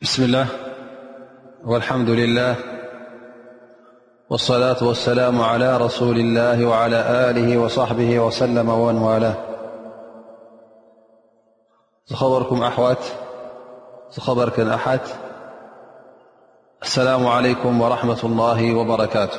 باسم الله والحمد لله والصلاة والسلام على رسول الله وعلى آله وصحبه وسلم ومنواله خبركم أحو خبركم أح السلام عليكم ورحمة الله وبركاته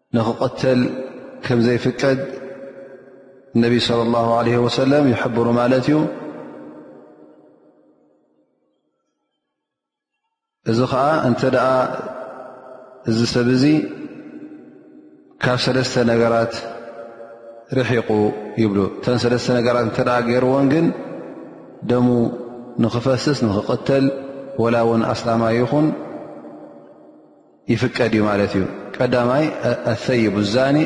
ንክቕተል ከም ዘይፍቀድ ነቢ صለ ላه ለ ወሰለም ይሕብሩ ማለት እዩ እዚ ከዓ እንተ ደኣ እዚ ሰብ እዚ ካብ ሰለስተ ነገራት ርሒቑ ይብሉ እተን ሰለስተ ነገራት እንተ ገይርዎን ግን ደሙ ንኽፈስስ ንኽቕተል ወላ እውን ኣስላማ ይኹን ይፍቀድ እዩ ማለት እዩ ቀዳማይ ኣሰይቡ ዛኒ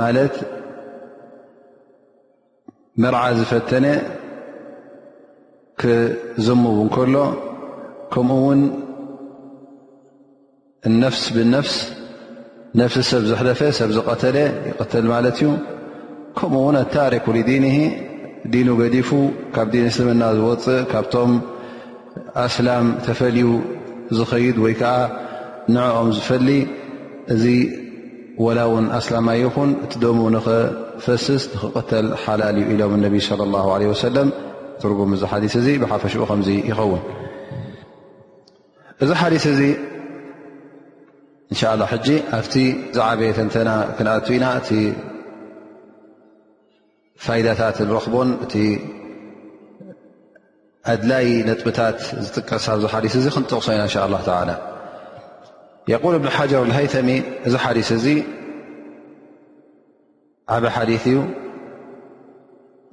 ማለት መርዓ ዝፈተነ ክዝሙብ እንከሎ ከምኡ ውን ነፍስ ብነፍስ ነፍሲ ሰብ ዘሕለፈ ሰብ ዝቀተለ ይቀተል ማለት እዩ ከምኡ ውን ኣታሪክ ዲን ዲኑ ገዲፉ ካብ ዲን እስልምና ዝወፅእ ካብቶም ኣስላም ተፈልዩ ዝኸይድ ወይ ከዓ ንዕኦም ዝፈሊ እዚ ወላ ውን ኣስላማ ይኹን እቲ ደሙ ንኽፈስስ ንኽቕተል ሓላል እዩ ኢሎም ነቢ ለ ላ ለ ወሰለም ትርጉም እዚ ሓዲስ እዚ ብሓፈሽኡ ከምዚ ይኸውን እዚ ሓዲስ እዚ እንሻ ላ ሕጂ ኣብቲ ዝዓበየ ተንተና ክንኣቱ ኢና እቲ ፋይዳታት ንረኽቦን እቲ ኣድላይ ነጥብታት ዝጥቀስ ኣብዚ ሓዲስ እዚ ክንጠቕሶ ኢና እንሻ ላ ተላ የቁል እብኒ ሓጀር ልሃይተሚ እዚ ሓዲስ እዚ ዓበ ሓዲ እዩ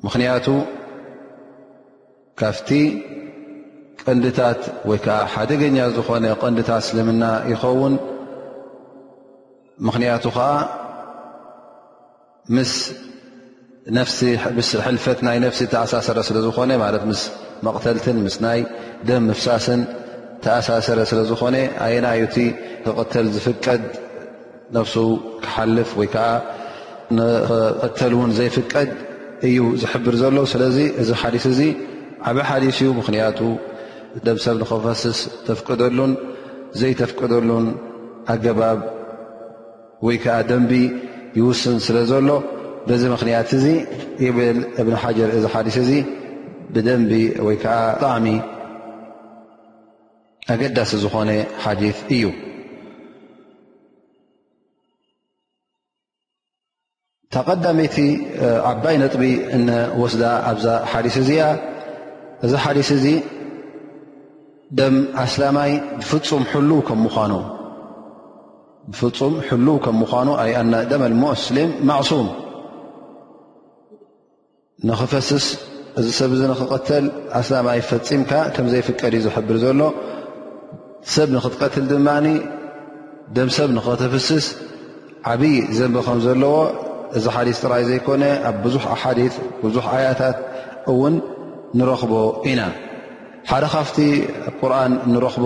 ምኽንያቱ ካብቲ ቀንድታት ወይ ከዓ ሓደገኛ ዝኾነ ቀንድታት እስልምና ይኸውን ምኽንያቱ ከዓ ምስ ሕልፈት ናይ ነፍሲ ተኣሳሰረ ስለ ዝኾነ ማለት ምስ መቕተልትን ምስ ናይ ደም ምፍሳስን ተኣሳሰረ ስለ ዝኾነ ኣየናይ እቲ ክቕተል ዝፍቀድ ነፍሱ ክሓልፍ ወይ ከዓ ንክቐተል እውን ዘይፍቀድ እዩ ዝሕብር ዘሎ ስለዚ እዚ ሓዲስ እዚ ዓብ ሓዲስ እዩ ምኽንያቱ ደም ሰብ ንክፈስስ ተፍቅደሉን ዘይተፍቅደሉን ኣገባብ ወይ ከዓ ደንቢ ይውስን ስለ ዘሎ በዚ ምኽንያት እዚ ይብል እብን ሓጀር እዚ ሓዲስ እዚ ብደንቢ ወይ ከዓ ጣዕሚ ኣገዳሲ ዝኾነ ሓዲ እዩ እታ ቀዳመይቲ ዓባይ ነጥቢ እንወስዳ ኣብዛ ሓዲስ እዚኣ እዚ ሓዲስ እዚ ደም ኣስላማይ ብፍፁም ሕልው ከም ምኳኑ ብፍፁም ሕልው ከም ምኳኑ ኣይኣና ደም ኣልሞስሊም ማዕሱም ንኽፈስስ እዚ ሰብ እዚ ንኽቐተል ኣስላማይ ፈፂምካ ከምዘይፍቀድ እዩ ዝሕብር ዘሎ ሰብ ንኽትቀትል ድማ ደም ሰብ ንኸተፍስስ ዓብይ ዘንቢ ከም ዘለዎ እዚ ሓዲስ ጥራይ ዘይኮነ ኣብ ብዙሕ ኣሓዲ ብዙሕ ኣያታት እውን ንረኽቦ ኢና ሓደ ካብቲ ቁርን ንረኽቦ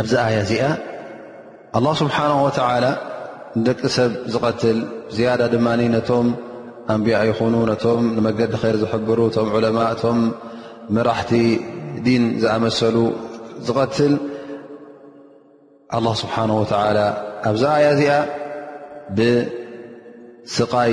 ኣብዚ ኣያ እዚኣ ኣላ ስብሓን ወተላ ንደቂ ሰብ ዝቐትል ብዝያዳ ድማ ነቶም ኣንቢያ ይኹኑ ነቶም ንመገዲ ኸይር ዝሕብሩ እቶም ዑለማ እቶም መራሕቲ ዲን ዝኣመሰሉ ዝቐትል ኣላ ስብሓን ወተላ ኣብዚ ኣያ እዚኣ ብስቓይ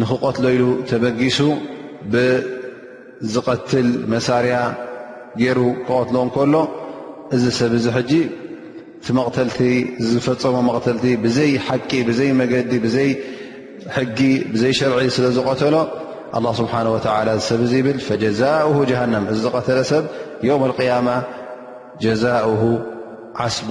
ንክቐትሎ ኢሉ ተበጊሱ ብዝቐትል መሳርያ ገይሩ ክቐትሎ እንከሎ እዚ ሰብ እዚ ሕጂ እቲ መቕተልቲ ዝፈፀሞ መቕተልቲ ብዘይ ሓቂ ብዘይ መገዲ ብዘይ ሕጊ ብዘይ ሸርዒ ስለ ዝቐተሎ ኣላ ስብሓን ወተላ ዝሰብ እዚ ይብል ፈጀዛእሁ ጀሃንም እዚ ዝቐተለ ሰብ ዮም ኣልቅያማ ጀዛእሁ ዓስቡ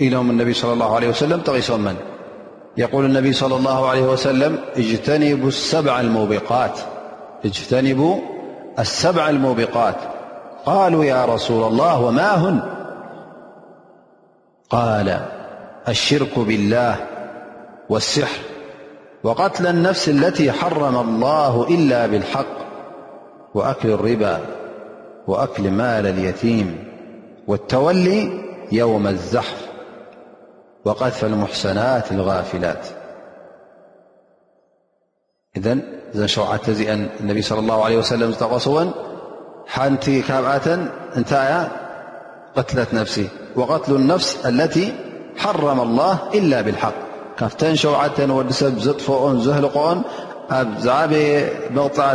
لوم النبي صلى الله عليه وسلم تغيسمن يقول النبي صلى الله عليه وسلم اجتنب السبع الموبقات قالوا يا رسول الله وما هن قال الشرك بالله والسحر وقتل النفس التي حرم الله إلا بالحق وأكل الربا وأكل مال اليتيم والتولي يوم الزحف وقذف المحسنات الغافلات إذن شعتزأن النبي صلى الله عليه وسلم صوا نت كبعة نت قلة نفس وقتل النفس التي حرم الله إلا بالحق كفتن شوعت و ጥفق زلق عب قع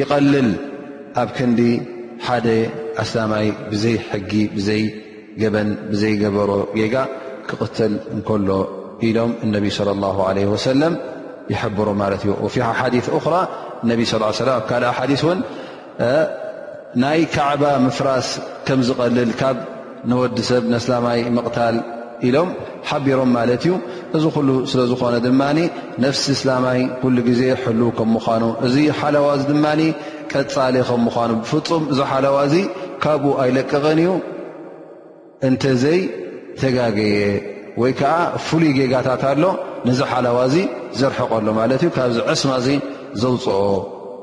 ይቐልል ኣብ ክንዲ ሓደ ኣስላማይ ብዘይ ሕጊ ብዘይ ገበን ብዘይ ገበሮ ጌጋ ክቕተል እንከሎ ኢሎም እነቢ صለ ላه ለ ወሰለም ይሕብሩ ማለት እዩ ወፊ ሓዲ ራ እነቢ ስ ሰለ ኣብ ካልኣ ሓዲስ እውን ናይ ካዕባ ምፍራስ ከም ዝቐልል ንወዲ ሰብ ነስላማይ ምቕታል ኢሎም ሓቢሮም ማለት እዩ እዚ ኩሉ ስለ ዝኾነ ድማ ነፍሲ እስላማይ ኩሉ ግዜ ሕል ከም ምዃኑ እዚ ሓለዋ እዚ ድማ ቀፃሊ ከም ምዃኑ ብፍፁም እዚ ሓለዋ እዚ ካብኡ ኣይለቅቕን እዩ እንተዘይ ተጋገየ ወይ ከዓ ፍሉይ ጌጋታት ኣሎ ነዚ ሓለዋ እዚ ዘርሕቀሉ ማለት እዩ ካብዚ ዕስማ እዚ ዘውፅኦ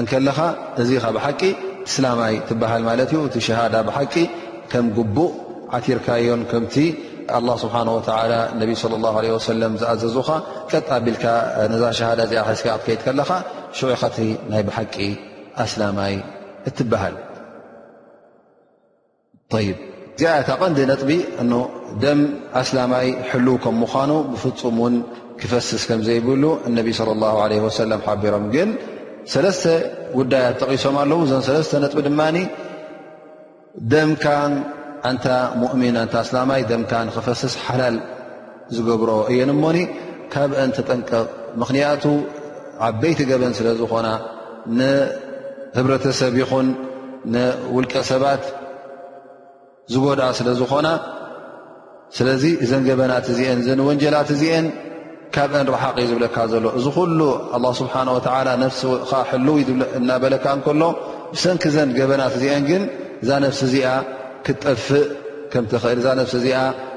እንከለኻ እዚ ኻብ ሓቂ እስላማይ ትበሃል ማለት እዩ እቲ ሸሃዳ ብሓቂ ከም ግቡእ ዓቲርካዮን ከምቲ ኣላ ስብሓን ወተላ ነቢ ለ ላ ለ ወሰለም ዝኣዘዙኻ ቀጥ ኣቢልካ ነዛ ሸሃዳ እዚኣ ሕዝካ ክትከይድ ከለኻ ሽዑ ኸቲ ናይ ብሓቂ ኣስላማይ እትበሃል እዚኣ እታ ቀንዲ ነጥቢ እ ደም ኣስላማይ ሕልው ከም ምዃኑ ብፍፁም ውን ክፈስስ ከም ዘይብሉ እነቢ ለ ላ ለ ወሰለም ሓቢሮም ግን ሰለስተ ጉዳያት ጠቒሶም ኣለዉ እዘን ሰለስተ ነጥቢ ድማ ደምካ ኣንታ ሙእሚን ኣንታ ኣስላማይ ደምካ ንክፈስስ ሓላል ዝገብሮ እየን እሞኒ ካብአን ተጠንቀቕ ምኽንያቱ ዓበይቲ ገበን ስለ ዝኾና ንህብረተሰብ ይኹን ንውልቀ ሰባት ዝጎድኣ ስለ ዝኾና ስለዚ እዘን ገበናት እዚአን እዘን ወንጀላት እዚአን ካብአን ረሓቂ ዝብለካ ዘሎ እዚ ኩሉ ኣላ ስብሓን ወተላ ነፍስኻ ሕልው እናበለካ እንከሎ ብሰንኪ ዘን ገበናት እዚአን ግን እዛ ነፍሲ እዚኣ ክትጠፍእ ከምትኽእል እዛ ነፍሲ እዚኣ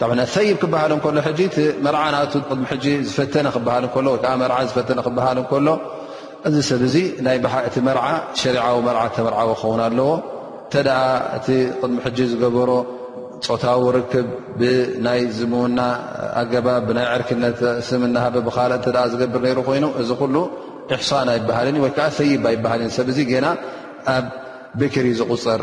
ጠብዓ ሰይብ ክበሃል እንከሎ ሕጂ እቲ መርዓ ናቱ ቅድሚ ሕጂ ዝፈተነ ክበሃል እንከሎ ወይከዓ መርዓ ዝፈተነ ክበሃል እንከሎ እዚ ሰብ እዚ ናይ እቲ መርዓ ሸሪዓዊ መርዓ ተመርዓዊ ክኸውን ኣለዎ እንተ ደኣ እቲ ቅድሚ ሕጂ ዝገበሮ ፆታዊ ርክብ ብናይ ዝምውና ኣገባብ ብናይ ዕርክነት ስም እናሃበ ብካልእ እተ ዝገብር ነይሩ ኮይኑ እዚ ኩሉ እሕሳን ኣይበሃልን እዩ ወይከዓ ሰይብ ኣይበሃልን ሰብ እዚ ገና ኣብ ብክሪ ዝቁፀር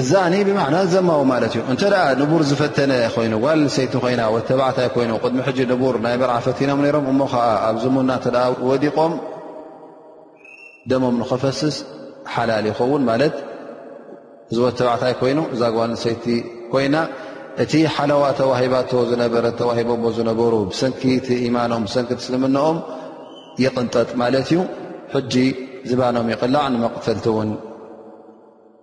እዛኒ ብማዕና ዘማዊ ማለት እዩ እንተ ንቡር ዝፈተነ ኮይኑ ጓል ሰይቲ ኮይና ወ ተባዕታይ ኮይኑ ቅድሚ ሕጂ ንቡር ናይ መርዓ ፈቲኖም ነሮም እሞ ከዓ ኣብ ዝሙና እተ ወዲቆም ደሞም ንኸፈስስ ሓላል ይኸውን ማለት እዚ ወ ተባዕታይ ኮይኑ እዛ ጓል ሰይቲ ኮይና እቲ ሓለዋ ተዋሂባቶ ዝነበረ ተዋሂቦዎ ዝነበሩ ብሰንኪ ቲ ኢማኖም ብሰንኪ ትስልምናኦም ይቕንጠጥ ማለት እዩ ሕጂ ዝባኖም ይቕላዕ ንመቕተልቲ እውን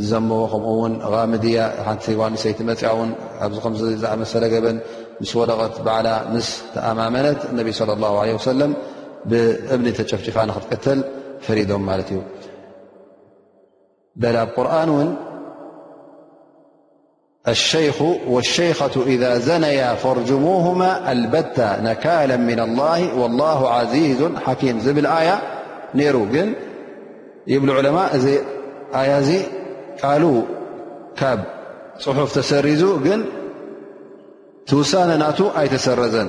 ዝዘመዎ ከምኡ ውን ቃምድያ ሓንቲ ጓል ንሰይቲ መፅያ ውን ኣብዚ ከም ዝኣመሰለ ገበን ምስ ወደቐት ባዕላ ምስ ተኣማመነት እነቢ ለ ላ ለ ወሰለም ብእምኒ ተጨፍጭፋ ንክትቀተል ፈሪዶም ማለት እዩ በል ኣብ ቁርን ውን الشيخ والشيخة إذا زنيا فارجموهما ألبت نكالا من الله والله عزيز حكيم بال آية نر ن بل علماء ي ال ك حف تسر ن تسان نت أي تسرزن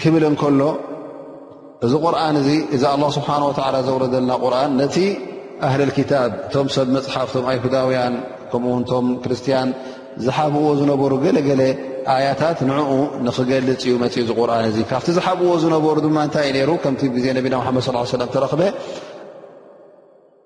ክብል እንከሎ እዚ ቁርን እዚ እዚ ኣላ ስብሓን ወላ ዘውረደልና ቁርን ነቲ ኣህልልክታብ እቶም ሰብ መፅሓፍ ቶም ኣይሁዳውያን ከምኡውን ቶም ክርስትያን ዝሓብዎ ዝነበሩ ገለገለ ኣያታት ንኡ ንክገልፅ እዩ መፅኡ እዚ ቁርን እዚ ካብቲ ዝሓብዎ ዝነበሩ ድማ እንታይ እዩ ነይሩ ከምቲ ግዜ ነቢና ሓመድ ስ ሰለም ተረክበ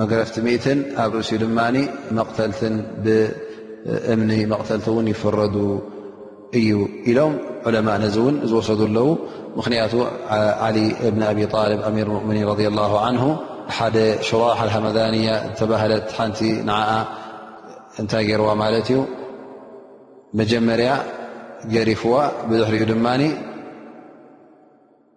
መግረፍቲ ሚትን ኣብ ርእሲኡ ድማ መቕተልትን ብእምኒ መቕተልቲ እውን ይፍረዱ እዩ ኢሎም ዑለማእ ነዚ እውን ዝወሰዱ ኣለዉ ምኽንያቱ ዓሊ እብኒ ኣብ ጣልብ ኣሚር ሙእምኒን ረ ላ ዓንሁ ሓደ ሽራሕ ኣልሃመዳንያ ዝተባህለት ሓንቲ ንዓኣ እንታይ ገይርዋ ማለት እዩ መጀመርያ ገሪፍዋ ብድሕሪኡ ድማ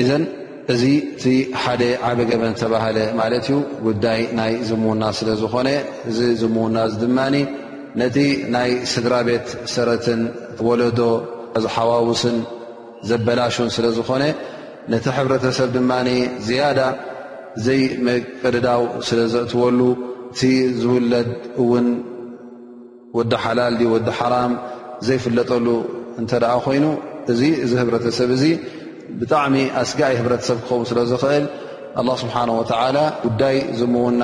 እዘን እዚ እቲ ሓደ ዓበ ገበን ዝተባህለ ማለት እዩ ጉዳይ ናይ ዝምውና ስለ ዝኾነ እዚ ዝምውና እዚ ድማ ነቲ ናይ ስድራ ቤት ሰረትን ወለዶ ዝሓዋውስን ዘበላሹን ስለ ዝኾነ ነቲ ሕብረተሰብ ድማ ዝያዳ ዘይመቅድዳው ስለ ዘእትወሉ እቲ ዝውለድ እውን ወዲ ሓላል ድ ወዲ ሓራም ዘይፍለጠሉ እንተ ኮይኑ እዚ እዚ ህብረተሰብ እዚ ብጣዕሚ ኣስጋኢ ህብረተሰብ ክኸውን ስለ ዝኽእል ኣላ ስብሓን ወተላ ጉዳይ ዝምውና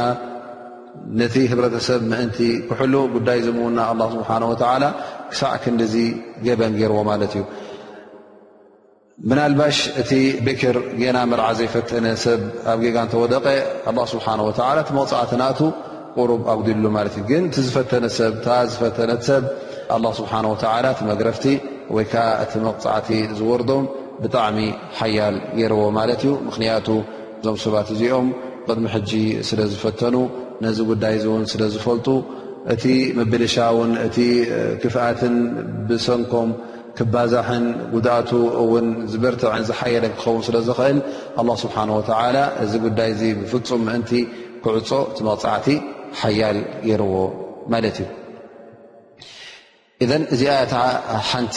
ነቲ ህብረተሰብ ምእንቲ ክሕሉ ጉዳይ ዝምውና ኣላ ስብሓን ወተላ ክሳዕ ክንዲዚ ገበን ገይርዎ ማለት እዩ ምናልባሽ እቲ ብክር ጌና መርዓ ዘይፈተነ ሰብ ኣብ ጌጋ እንተወደቀ ኣላ ስብሓን ወተላ እቲ መቕፃዕቲ ናእቱ ቁሩብ ኣጉዲሉ ማለት እዩ ግን እቲ ዝፈተነ ሰብ እታ ዝፈተነት ሰብ ኣላ ስብሓን ወተላ እቲ መግረፍቲ ወይ ከዓ እቲ መቕፃዕቲ ዝወርዶም ብጣዕሚ ሓያል ገይረዎ ማለት እዩ ምክንያቱ እዞም ሰባት እዚኦም ቅድሚ ሕጂ ስለ ዝፈተኑ ነዚ ጉዳይ እዚ እውን ስለ ዝፈልጡ እቲ ምብልሻውን እቲ ክፍኣትን ብሰንኮም ክባዛሕን ጉድኣቱ እውን ዝበርትዐን ዝሓየለን ክኸውን ስለ ዝኽእል ኣላ ስብሓን ወተዓላ እዚ ጉዳይ እዚ ብፍፁም ምእንቲ ክዕፆ እቲ መቕፃዕቲ ሓያል ገይርዎ ማለት እዩ እዘን እዚኣ እታ ሓንቲ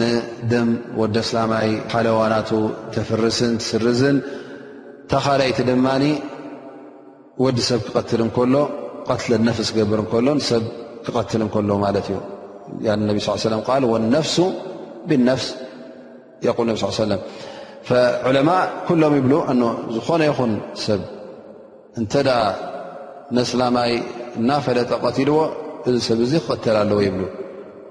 ንደም ወዲ ኣስላማይ ሓለዋናቱ ተፍርስን ትስርዝን ተኻልይቲ ድማ ወዲ ሰብ ክቐትል እንከሎ ቀትለ ነፍስ ክገብር እንከሎን ሰብ ክቐትል እንከሎ ማለት እዩ ነቢ ስ ሰለም ቃል ወነፍሱ ብነፍስ የቁል ነብ ስ ሰለም ዑለማ ኩሎም ይብሉ ዝኾነ ይኹን ሰብ እንተ ነስላማይ እናፈለጠ ቀትልዎ እዚ ሰብ እዚ ክቐተል ኣለዎ ይብሉ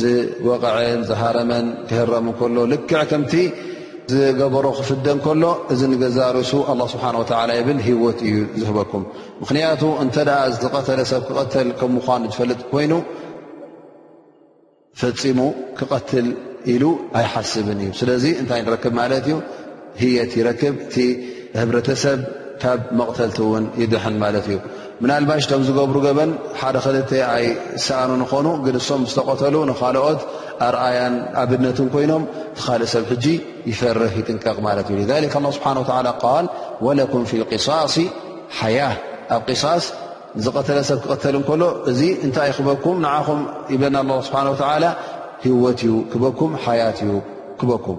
ዝወቕዐን ዝሃረመን ክህረም ከሎ ልክዕ ከምቲ ዝገበሮ ክፍደን ከሎ እዚ ንገዛ ርእሱ ኣላ ስብሓን ወተላ ይብል ህወት እዩ ዝህበኩም ምኽንያቱ እንተ ዝቐተለ ሰብ ክቐተል ከም ምኳኑ ዝፈልጥ ኮይኑ ፈፂሙ ክቐትል ኢሉ ኣይሓስብን እዩ ስለዚ እንታይ ንረክብ ማለት እዩ ህየት ይረክብ እቲ ህብረተሰብ ካብ መቕተልቲ እውን ይድሕን ማለት እዩ ምናልባሽ እቶም ዝገብሩ ገበን ሓደ ክልተ ኣይሰኣኑ ንኾኑ ግን እሶም ዝተቐተሉ ንካልኦት ኣርኣያን ኣብነትን ኮይኖም እቲ ካልእ ሰብ ሕጂ ይፈርህ ይጥንቀቕ ማለት እዩ ሊክ ኣላ ስብሓን ወላ ቃል ወለኩም ፊ ልቅሳሲ ሓያ ኣብ ቅሳስ ዝቐተለ ሰብ ክቐተል እንከሎ እዚ እንታይ ክበኩም ንዓኹም ይብለና ኣላ ስብሓን ወተዓላ ህወት እዩ ክበኩም ሓያት እዩ ክበኩም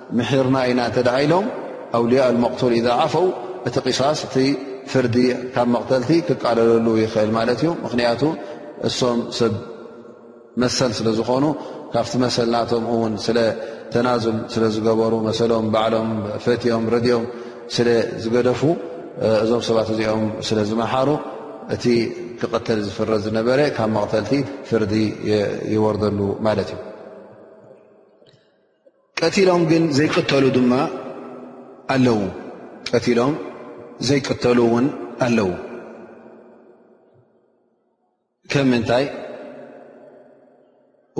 ምሒርና ኢና እተ ኢሎም ኣውልያ ኣልመቕቱል እዛ ዓፈው እቲ ቂሳስ እቲ ፍርዲ ካብ መቕተልቲ ክቃለለሉ ይኽእል ማለት እዩ ምኽንያቱ እሶም ሰብ መሰል ስለ ዝኾኑ ካብቲ መሰል ናቶም እውን ስለ ተናዙል ስለ ዝገበሩ መሰሎም ባዕሎም ፈትዮም ረድኦም ስለ ዝገደፉ እዞም ሰባት እዚኦም ስለ ዝመሓሩ እቲ ክቐተል ዝፍረ ዝነበረ ካብ መቕተልቲ ፍርዲ ይወርደሉ ማለት እዩ ቀቲሎም ግን ዘይቅተሉ ድማ ኣለዉ ቀቲሎም ዘይቅተሉ እውን ኣለዉ ከም ምንታይ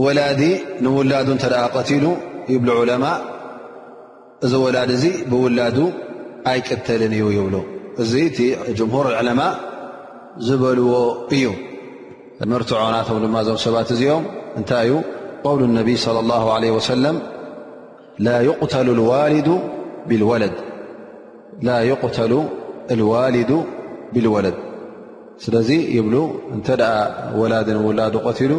ወላዲ ንውላዱ እንተ ቀትሉ ይብሉ ዑለማ እዚ ወላዲ እዚ ብውላዱ ኣይቅተልን እዩ ይብሉ እዚ እቲ ጅምሁር ዕለማ ዝበልዎ እዩ መርትዖ ናቶም ድማ እዞም ሰባት እዚኦም እንታይ እዩ ቃውሉ ነቢይ صለ ላሁ ለ ወሰለም ላ ይቕተሉ ልዋሊዱ ብልወለድ ስለዚ ይብሉ እንተ ደኣ ወላዲ ንውላዱ ቀትሉ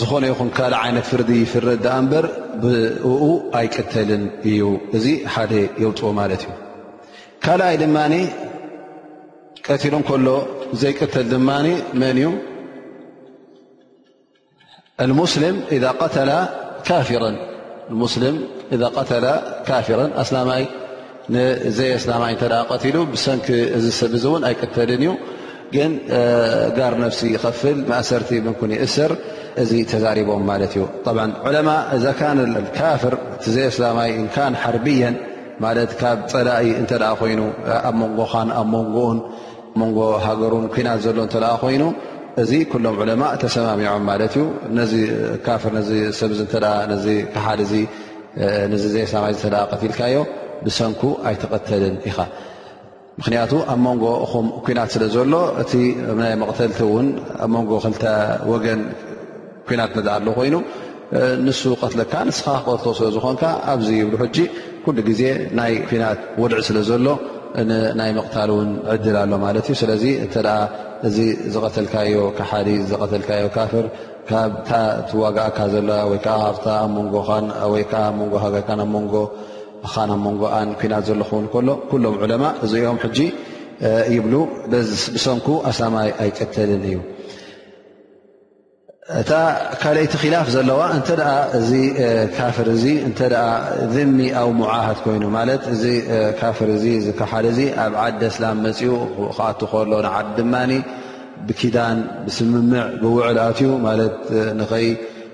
ዝኾነ ይኹን ካልእ ዓይነት ፍርዲ ይፍረድ ድኣ እምበር ብእኡ ኣይቅተልን እዩ እዚ ሓደ የውጥኡ ማለት እዩ ካልኣይ ድማ ቀቲሉ እንከሎ ዘይቅተል ድማ መን እዩ ሙስሊም እ ቀተላ ካፊረን ሙስሊም እዛ ቀተላ ካፊረን ኣስላማይ ንዘይ ኣስላማይ እተ ቀትሉ ብሰንኪ እዚ ሰብ እዚ እውን ኣይቅተልን እዩ ግን ጋር ነፍሲ ይኸፍል ማእሰርቲ ምንኩን ይእስር እዚ ተዛሪቦም ማለት እዩ ዑለማ እዛ ካን ካፍር ዘይ ኣስላማይ እካን ሓርብየን ማለት ካብ ጸላኢ እንተ ኮይኑ ኣብ መንጎኻን ኣብ መንጎኡን መንጎ ሃገሩን ኩናት ዘሎ እተ ኮይኑ እዚ ኩሎም ዕለማእ ተሰማሚዖም ማለት እዩ ነዚ ካፍር ነዚ ሰብ ተ ነዚ ክሓድ እዚ ነዚ ዘየሳማይ ተ ቀትልካዮ ብሰንኩ ኣይትቐተልን ኢኻ ምክንያቱ ኣብ መንጎ እኹም ኩናት ስለ ዘሎ እቲ ናይ መቕተልቲ እውን ኣብ መንጎ ክልተ ወገን ኩናት ነዳ ኣሎ ኮይኑ ንሱ ቀትለካ ንስኻ ክቐትሎ ስለ ዝኾንካ ኣብዚ ይብሉ ሕጂ ኩሉ ግዜ ናይ ኩናት ወድዒ ስለ ዘሎ ንናይ ምቕታል እውን ዕድል ኣሎ ማለት እዩ ስለዚ እተ እዚ ዝቐተልካዮ ካሓዲ ዝቐተልካዮ ካፍር ካብታ ትዋጋእካ ዘለ ወይከዓ ካብታ ኣብ መንጎኻን ወይከዓ ኣብ መንጎ ሃገርካን ኣብ መንጎ ምኻን ኣብ መንጎኣን ኩናት ዘሎ ክኸውን ከሎ ኩሎም ዑለማ እዚኦም ሕጂ ይብሉ ብሰንኩ ኣስላማይ ኣይቀተልን እዩ እታ ካልይቲ ኪላፍ ዘለዋ እንተ እዚ ካፍር እዚ እንተ ዝሚ ኣው ሙዓሃት ኮይኑ ማለት እዚ ካፍር እዚ ዝከሓደ እዚ ኣብ ዓዲ ኣስላም መፅኡ ክኣት ከሎ ንዓዲ ድማ ብኪዳን ብስምምዕ ብውዕል ኣትዩ ማለት ንኸይ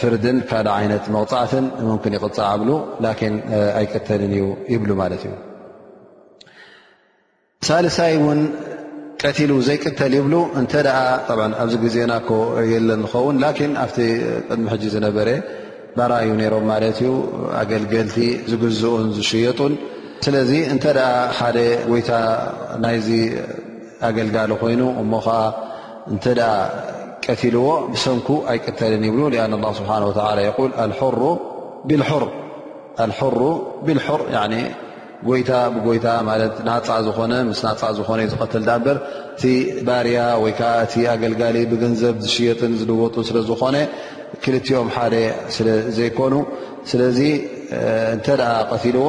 ፍርድን ካልእ ዓይነት መቕፃዕትን ምምክን ይቕፃዕ ኣብሉ ላኪን ኣይቅተልን እዩ ይብሉ ማለት እዩ ሳልሳይ እውን ቀትሉ ዘይቅተል ይብሉ እንተ ኣብዚ ግዜና ኮ የለን ዝኸውን ላኪን ኣብቲ ቅድሚ ሕጂ ዝነበረ ባራ እዩ ነይሮም ማለት እዩ ኣገልገልቲ ዝግዝኡን ዝሽየጡን ስለዚ እንተ ሓደ ጎይታ ናይዚ ኣገልጋሊ ኮይኑ እሞ ከዓ እንተ ቀትልዎ ብሰንኩ ኣይቅተልን ይብሉ ኣ ላ ስብሓ ል ኣልሑሩ ብልሑር ኣልሑሩ ብልሑር ጎይታ ብጎይታ ማለት ናፃ ዝኾነ ምስ ናፃ ዝኾነ ዩ ዝቐትል ዳኣ እምበር እቲ ባርያ ወይ ከዓ እቲ ኣገልጋሊ ብገንዘብ ዝሽየጥን ዝልወጡን ስለ ዝኾነ ክልቲኦም ሓደ ስለ ዘይኮኑ ስለዚ እንተ ቀትልዎ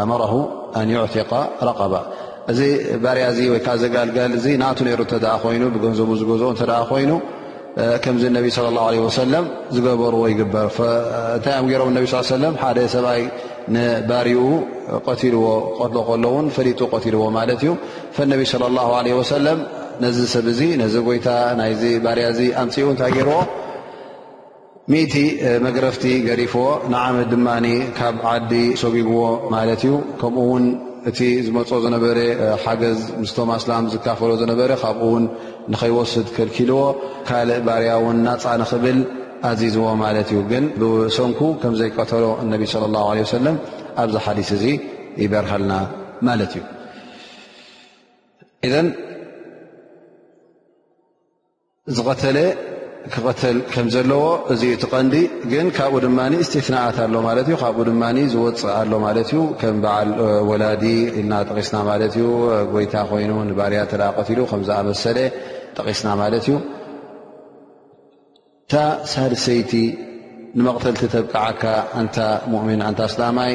ኣመረሁ ኣን ዩዕትቃ ረቀባ እዚ ባርያ እዚ ወይከ ዘጋልጋል እ ናቱ ነሩ እተ ኮይኑ ብገንዘቡ ዝገዝኦ እተ ኮይኑ ከምዚ ነቢ ለ ላ ለ ወሰለም ዝገበርዎ ይግበር እንታይ ዮም ገሮም ነቢ ስ ሰለም ሓደ ሰብኣይ ንባርኡ ቀትልዎ ክቀትሎ ከሎ ውን ፈሊጡ ቀትልዎ ማለት እዩ ፈነቢ ለ ላ ለ ወሰለም ነዚ ሰብ እዚ ነዚ ጎይታ ናይዚ ባርያ እዚ ኣምፅኡ እንታይ ገይርዎ ሚእቲ መግረፍቲ ገሪፍዎ ንዓመት ድማ ካብ ዓዲ ሰጉግዎ ማለት እዩ ከምኡ ውን እቲ ዝመፆ ዝነበረ ሓገዝ ምስቶም ኣስላም ዝካፈሎ ዝነበረ ካብኡ ውን ንኸይወስድ ከልኪልዎ ካልእ ባርያ ውን ናፃ ንኽብል ኣዚዝዎ ማለት እዩ ግን ብሰንኩ ከምዘይቀተሎ እነቢ ስለ ላ ለ ወሰለም ኣብዚ ሓዲስ እዚ ይበርሃልና ማለት እዩ ዝቐተለ ክቐተል ከም ዘለዎ እዚ እቲ ቀንዲ ግን ካብኡ ድማ እስትፍናኣት ኣሎ ማለት እዩ ካብኡ ድማ ዝወፅእ ኣሎ ማለት እዩ ከም በዓል ወላዲ ኢልና ጠቂስና ማለት እዩ ጎይታ ኮይኑ ንባርያ እተ ቀትሉ ከምዝኣመሰለ ጠቂስና ማለት እዩ እታ ሳልሰይቲ ንመቕተልቲ ተብቅዓካ ኣንታ ሙእምን ኣንታ ኣስላማይ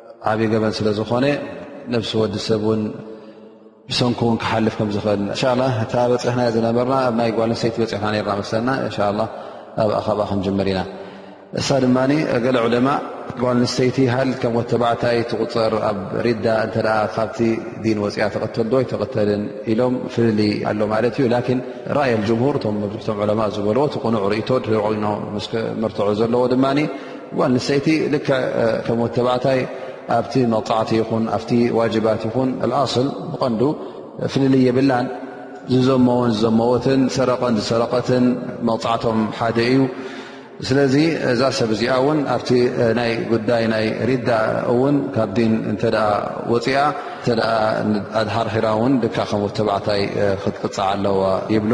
ዓብዪ ገበን ስለ ዝኾነ ነብሲ ወዲ ሰብ ውን ብሰንኩ ውን ክሓልፍ ከም ዝኽእል እን እታ በፅሕናዮ ዝነበርና ኣብ ናይ ጓል ንሰይቲ በፅሕና ርና መሰለና እን ኣብኣ ካብኣ ክንጅምር ኢና እሳ ድማ ገለ ዕለማ ጓል ንሰይቲ ሃል ከም ወተባዕታይ ትቁፅር ኣብ ሪዳ እተ ካብቲ ዲን ወፅያ ተቐተል ዶ ኣይተቐተልን ኢሎም ፍልል ኣሎ ማለት እዩ ላን ራእየ ጅምሁር እቶም መብዝሕቶም ዕለማ ዝበልዎ እቲ ቕኑዕ ርእቶ ድርዑ ኖ ምስ መርትዖ ዘለዎ ድማ ጓል ንሰይቲ ልክዕ ከም ወዲ ተባዕታይ ኣብቲ መቕጣዕቲ ይኹን ኣብቲ ዋጅባት ይኹን ኣልኣስል ብቐንዱ ፍልልይ የብላን ዝዘመውን ዝዘመወትን ሰረቐን ዝሰረቐትን መቕጣዕቶም ሓደ እዩ ስለዚ እዛ ሰብ እዚኣ እውን ኣብቲ ናይ ጉዳይ ናይ ሪዳ እውን ካብ ዲን እንተ ወፅኣ እተ ኣድሃርሒራ እውን ልካ ከም ወዲ ተባዕታይ ክትቅፃዕ ኣለዋ ይብሉ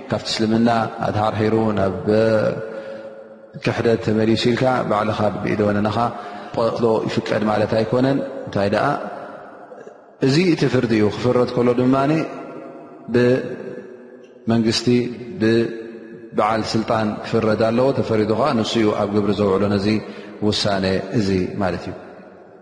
ካብቲ እስልምና ኣትሃርሒሩ ናብ ክሕደት ተመሊሱ ኢልካ ባዕልኻ ብኢደወነነኻ ቐትሎ ይፍቀድ ማለት ኣይኮነን እንታይ ደኣ እዚ እቲ ፍርዲ እዩ ክፍረድ ከሎ ድማ ብመንግስቲ ብበዓል ስልጣን ክፍረድ ኣለዎ ተፈሪዱ ከዓ ንስኡ ኣብ ግብሪ ዘውዕሎ ነዚ ውሳነ እዚ ማለት እዩ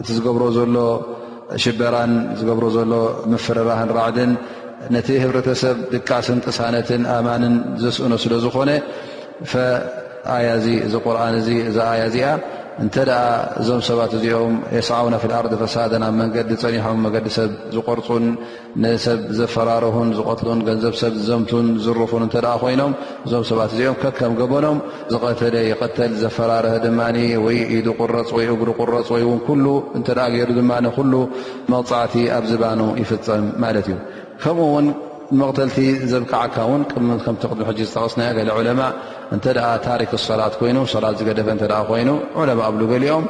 እቲ ዝገብሮ ዘሎ ሽበራን ዝገብሮ ዘሎ ምፍርራህን ራዕድን ነቲ ህብረተሰብ ድቃስን ቅሳነትን ኣማንን ዘስእኖ ስለ ዝኾነ ፈኣያዚ እዚ ቁርን እዚ እዛ ኣያ እዚኣ እንተ ደኣ እዞም ሰባት እዚኦም የስዓውና ፍልኣርዲ ፈሳደን ኣብ መንገዲ ፀኒሖም መገዲ ሰብ ዝቆርፁን ንሰብ ዘፈራርሁን ዝቐትሉን ገንዘብ ሰብ ዝዘምቱን ዝርፉን እንተ ኮይኖም እዞም ሰባት እዚኦም ከከም ገበኖም ዝቐተለ ይቐተል ዘፈራርሀ ድማ ወይ ኢዱ ቁረፅ ወይ እግሪ ቁረፅ ወይ እውን ኩሉ እንተ ገይሩ ድማ ኩሉ መቕፃዕቲ ኣብ ዝባኑ ይፍፀም ማለት እዩ ከምኡ ውን መቕተልቲ ዘብክዓካ እውን ቅምት ከምቲ ቅድሚ ሕጂ ዝጠቐስናዮ ገለ ዑለማ እንተ ታሪክ ሰላት ኮይኑ ሰላት ዝገደፈ እተ ኮይኑ ዑለማ ኣብሉ ገሊኦም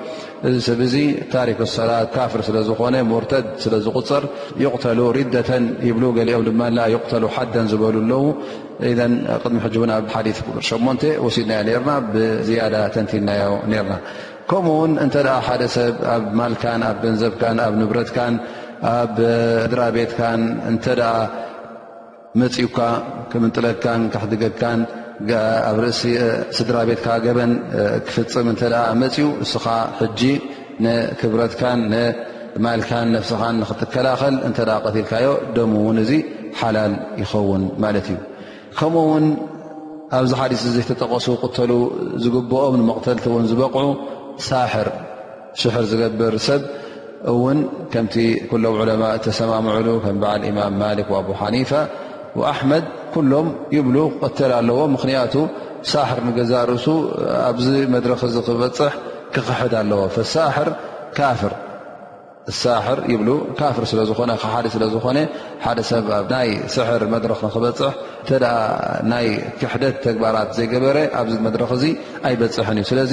እዚ ሰብ እዚ ታሪክ ሰላት ካፍር ስለ ዝኾነ ሙርተድ ስለ ዝቁፅር ይቕተሉ ሪደተን ይብሉ ገሊኦም ድማ ላ ይቕተሉ ሓደን ዝበሉ ኣለዉ ቅድሚ ሕጂ እውን ኣብ ሓዲ ሸሞንተ ወሲድናዮ ነርና ብዝያዳ ተንቲናዮ ነርና ከምኡ ውን እንተ ሓደ ሰብ ኣብ ማልካን ኣብ ገንዘብካን ኣብ ንብረትካን ኣብ ድራ ቤትካን እንተ መጺኡካ ከምንጥለካን ካሕድገካን ኣብ ርእሲ ስድራ ቤትካ ገበን ክፍጽም እንተ መጺኡ እስኻ ሕጂ ንክብረትካን ንማልካን ነፍስኻን ንክትከላኸል እንተ ቀትልካዮ ደሙ እውን እዚ ሓላል ይኸውን ማለት እዩ ከምኡ ውን ኣብዚ ሓዲስ እዚ ተጠቐሱ ቅተሉ ዝግብኦም ንመቕተልቲ እውን ዝበቕዑ ሳሕር ሽሕር ዝገብር ሰብ እውን ከምቲ ኩሎም ዑለማ እተሰማምዕሉ ከም በዓል ኢማም ማሊክ ኣቡ ሓኒፋ ኣሕመድ ኩሎም ይብሉ ክቀተል ኣለዎ ምክንያቱ ሳሕር ንገዛ ርእሱ ኣብዚ መድረክ እዚ ክበፅሕ ክክሕድ ኣለዎ ሳሕር ካፍር ሳሕር ይብሉ ካፍር ስለዝኾነ ክሓዲ ስለዝኾነ ሓደ ሰብ ኣብ ናይ ስሕር መድረክ ንክበፅሕ እተ ናይ ክሕደት ተግባራት ዘይገበረ ኣብዚ መድረክ እዚ ኣይበፅሕን እዩ ስለዚ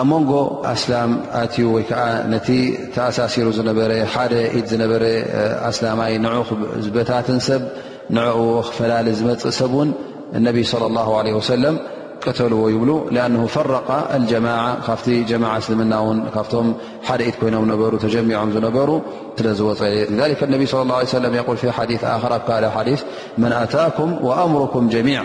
ኣብ መንጎ ኣስላም ኣትዩ ወይ ከዓ ነቲ ተኣሳሲሩ ዝነበረ ሓደ ኢድ ዝነበረ ኣስላማይ ንዑ ዝበታትን ሰብ ንዕኡ ክፈላሊ ዝመፅእ ሰብ እውን እነቢይ ለ ላ ለ ወሰለም ቀተልዎ ይብሉ ሊኣን ፈረቃ ኣልጀማዓ ካብቲ ጀማዓ እስልምና ውን ካብቶም ሓደ ኢድ ኮይኖም ነበሩ ተጀሚዖም ዝነበሩ ስለ ዝወፀ ነቢ ለ ላ ሰለም የል ሓዲ ኣክር ኣብ ካልእ ሓዲስ መን ኣታኩም ወኣምርኩም ጀሚዕ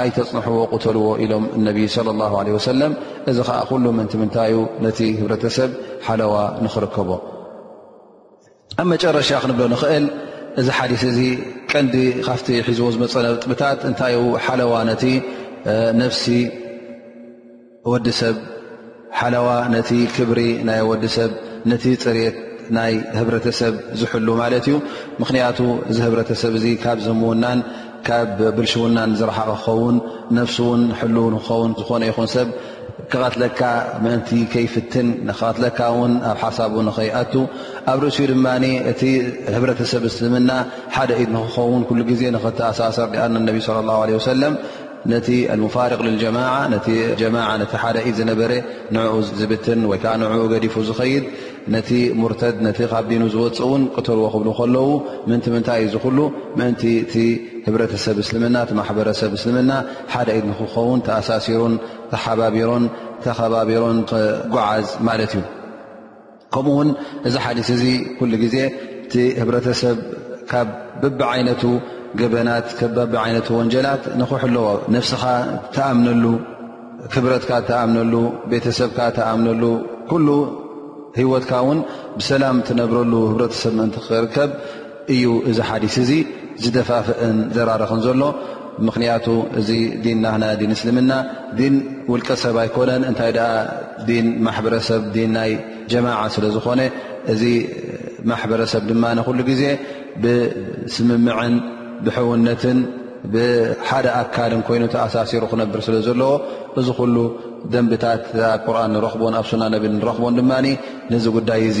ኣይተፅንሕዎ ቅተልዎ ኢሎም እነቢ ለ ላ ለ ወሰለም እዚ ከዓ ኩሉ ምንቲ ምንታይ እዩ ነቲ ህብረተሰብ ሓለዋ ንኽርከቦ ኣብ መጨረሻ ክንብሎ ንኽእል እዚ ሓዲስ እዚ ቀንዲ ካብቲ ሒዝዎ ዝመፀ ነጥብታት እንታይ ሓለዋ ነቲ ነፍሲ ወዲ ሰብ ሓለዋ ነቲ ክብሪ ናይ ወዲ ሰብ ነቲ ፅሬት ናይ ህብረተሰብ ዝሕሉ ማለት እዩ ምኽንያቱ እዚ ህብረተሰብ እዚ ካብ ዝምውናን ካብ ብልሽውናን ዝረሓቕ ክኸውን ነፍሲ እውን ሕል ንክኸውን ዝኾነ ይኹን ሰብ ክቐትለካ ምእንቲ ከይፍትን ክቐትለካ ውን ኣብ ሓሳቡ ንኸይኣቱ ኣብ ርእሲኡ ድማ እቲ ህብረተሰብ እስልምና ሓደ ኢድ ንክኸውን ኩሉ ግዜ ንክተኣሳሰር ኣ ነቢ ለ ላ ለ ወሰለም ነቲ ኣልሙፋርቅ ልልጀማዓ ነቲ ጀማዓ ነቲ ሓደ ኢድ ዝነበረ ንኡ ዝብትን ወይ ከዓ ንኡ ገዲፉ ዝኸይድ ነቲ ሙርተድ ነቲ ካብ ዲኑ ዝወፅ እውን ቅተልዎ ክብሉ ከለዉ ምእንቲ ምንታይ እዩ ዝኽሉ ምእንቲ እቲ ህብረተሰብ እስልምና እቲ ማሕበረሰብ እስልምና ሓደ ኢድ ንክኸውን ተኣሳሲሩን ተሓባቢሮን ተኸባቢሮን ክጓዓዝ ማለት እዩ ከምኡ ውን እዚ ሓዲስ እዚ ኩሉ ግዜ እቲ ህብረተሰብ ካብ ብቢ ዓይነቱ ገበናት ከባቢ ዓይነቱ ወንጀላት ንክሕለዎ ነፍስኻ ተኣምነሉ ክብረትካ ተኣምነሉ ቤተሰብካ ተኣምነሉ ኩሉ ሂወትካ ውን ብሰላም ትነብረሉ ህብረተሰብ ምእንቲ ክርከብ እዩ እዚ ሓዲስ እዚ ዝደፋፍእን ዘራርኽን ዘሎ ምኽንያቱ እዚ ዲን ናና ዲን እስልምና ዲን ውልቀ ሰብ ኣይኮነን እንታይ ደኣ ዲን ማሕበረሰብ ዲን ናይ ጀማዓ ስለ ዝኾነ እዚ ማሕበረሰብ ድማ ንኹሉ ግዜ ብስምምዕን ብሕውነትን ብሓደ ኣካልን ኮይኑ ተኣሳሲሩ ክነብር ስለ ዘለዎ እዚ ኩሉ ደንብታት ብ ቁርን ንረኽቦን ኣብ ሱና ነብን ንረኽቦን ድማ ነዚ ጉዳይ እዚ